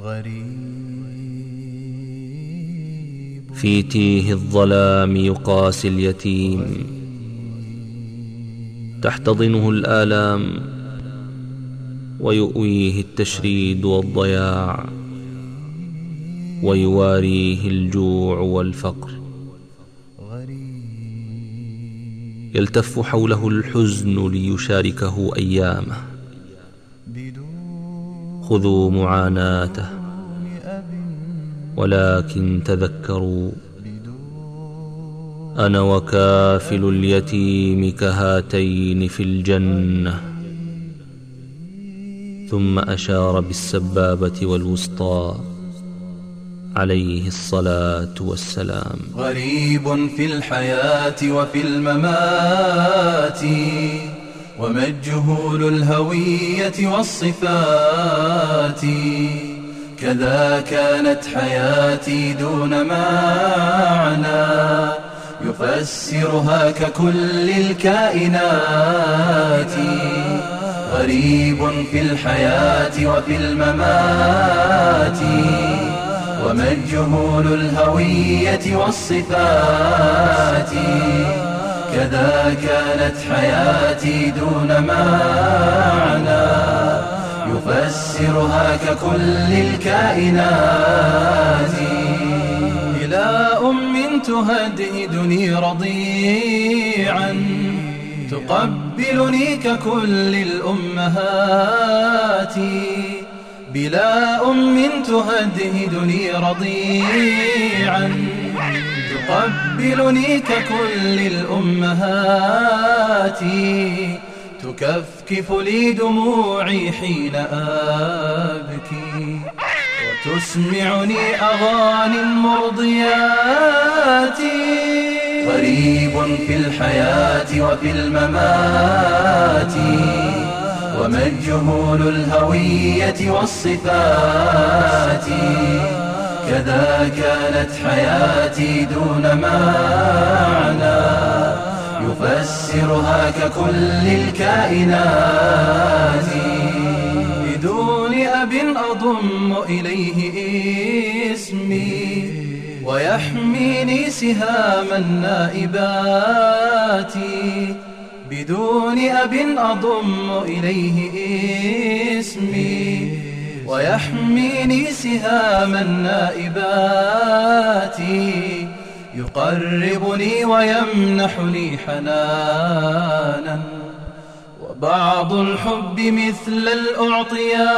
غريب. في تيه الظلام يقاسي اليتيم. تحتضنه الآلام ويؤويه التشريد والضياع ويواريه الجوع والفقر. يلتف حوله الحزن ليشاركه أيامه. خذوا معاناته ولكن تذكروا أنا وكافل اليتيم كهاتين في الجنة. ثم أشار بالسبابة والوسطى عليه الصلاة والسلام. غريب في الحياة وفي الممات. ومجهول الهوية والصفات. كذا كانت حياتي دون معنى. يفسرها ككل الكائنات. غريب في الحياة وفي الممات. ومجهول الهوية والصفات. كذا كانت حياتي دون معنى. يفسرها ككل الكائنات. إلى أم تهدهدني رضيعا. تقبلني ككل الأمهات. بلا أم تهدهدني رضيعا. تقبلني ككل الأمهات. تكفكف لي دموعي حين أبكي. وتسمعني أغاني المرضيات. غريب في الحياة وفي الممات. ومجهول الهوية والصفات. كذا كانت حياتي دون معنى. يفسرها ككل الكائنات. بدون أب أضم إليه اسمي. ويحميني سهام النائبات. بدون أب أضم إليه اسمي. ويحميني سهام النائبات يقربني ويمنح لي حنانا. وبعض الحب مثل الأعطيات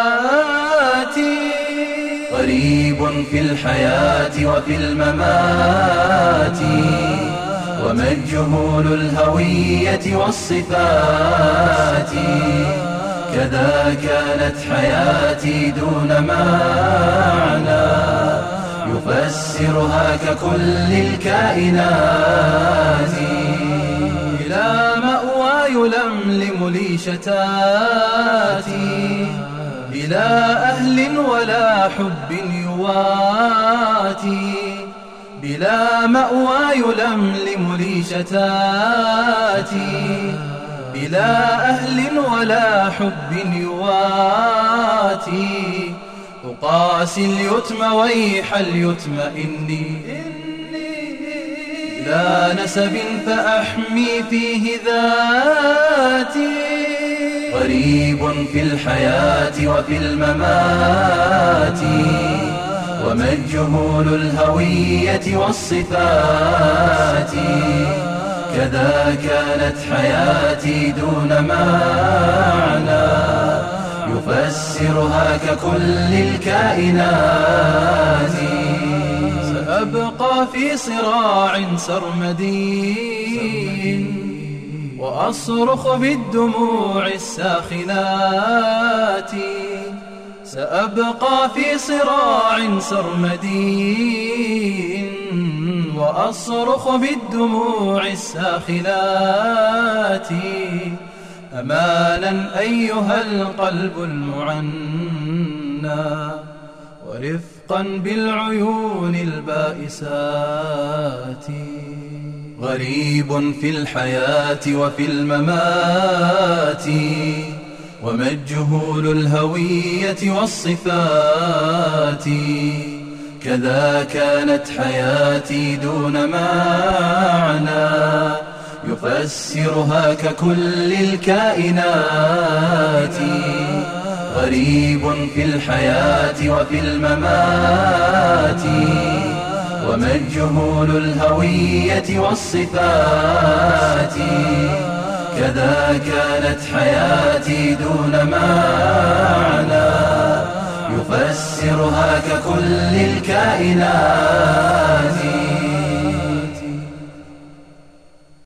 غريب في الحياة وفي الممات. ومجهول الهوية والصفات. كذا كانت حياتي دون معنى. يفسرها ككل الكائنات. إلى مأوى يلملم لي شتاتي إلى أهل ولا حب يواتي. بلا مأوى يلملم لي شتاتي بلا أهل ولا حب يواتي. أقاسي اليتم ويح اليتم إني لا نسب فأحمي فيه ذاتي. غريب في الحياة وفي الممات. ومجهول الهوية والصفات. كذا كانت حياتي دون معنى. يفسرها ككل الكائنات. سأبقى في صراع سرمدي وأصرخ بالدموع الساخنات. سأبقى في صراع سرمدي وأصرخ بالدموع الساخنات أمانا أيها القلب المعنى ورفقا بالعيون البائسات. غريب في الحياة وفي الممات وما الجهول الهوية والصفات. كذا كانت حياتي دون معنى. يفسرها ككل الكائنات. غريب في الحياة وفي الممات. ومجهول الهوية والصفات. كذا كانت حياتي دون معنى. يفسرها ككل الكائنات.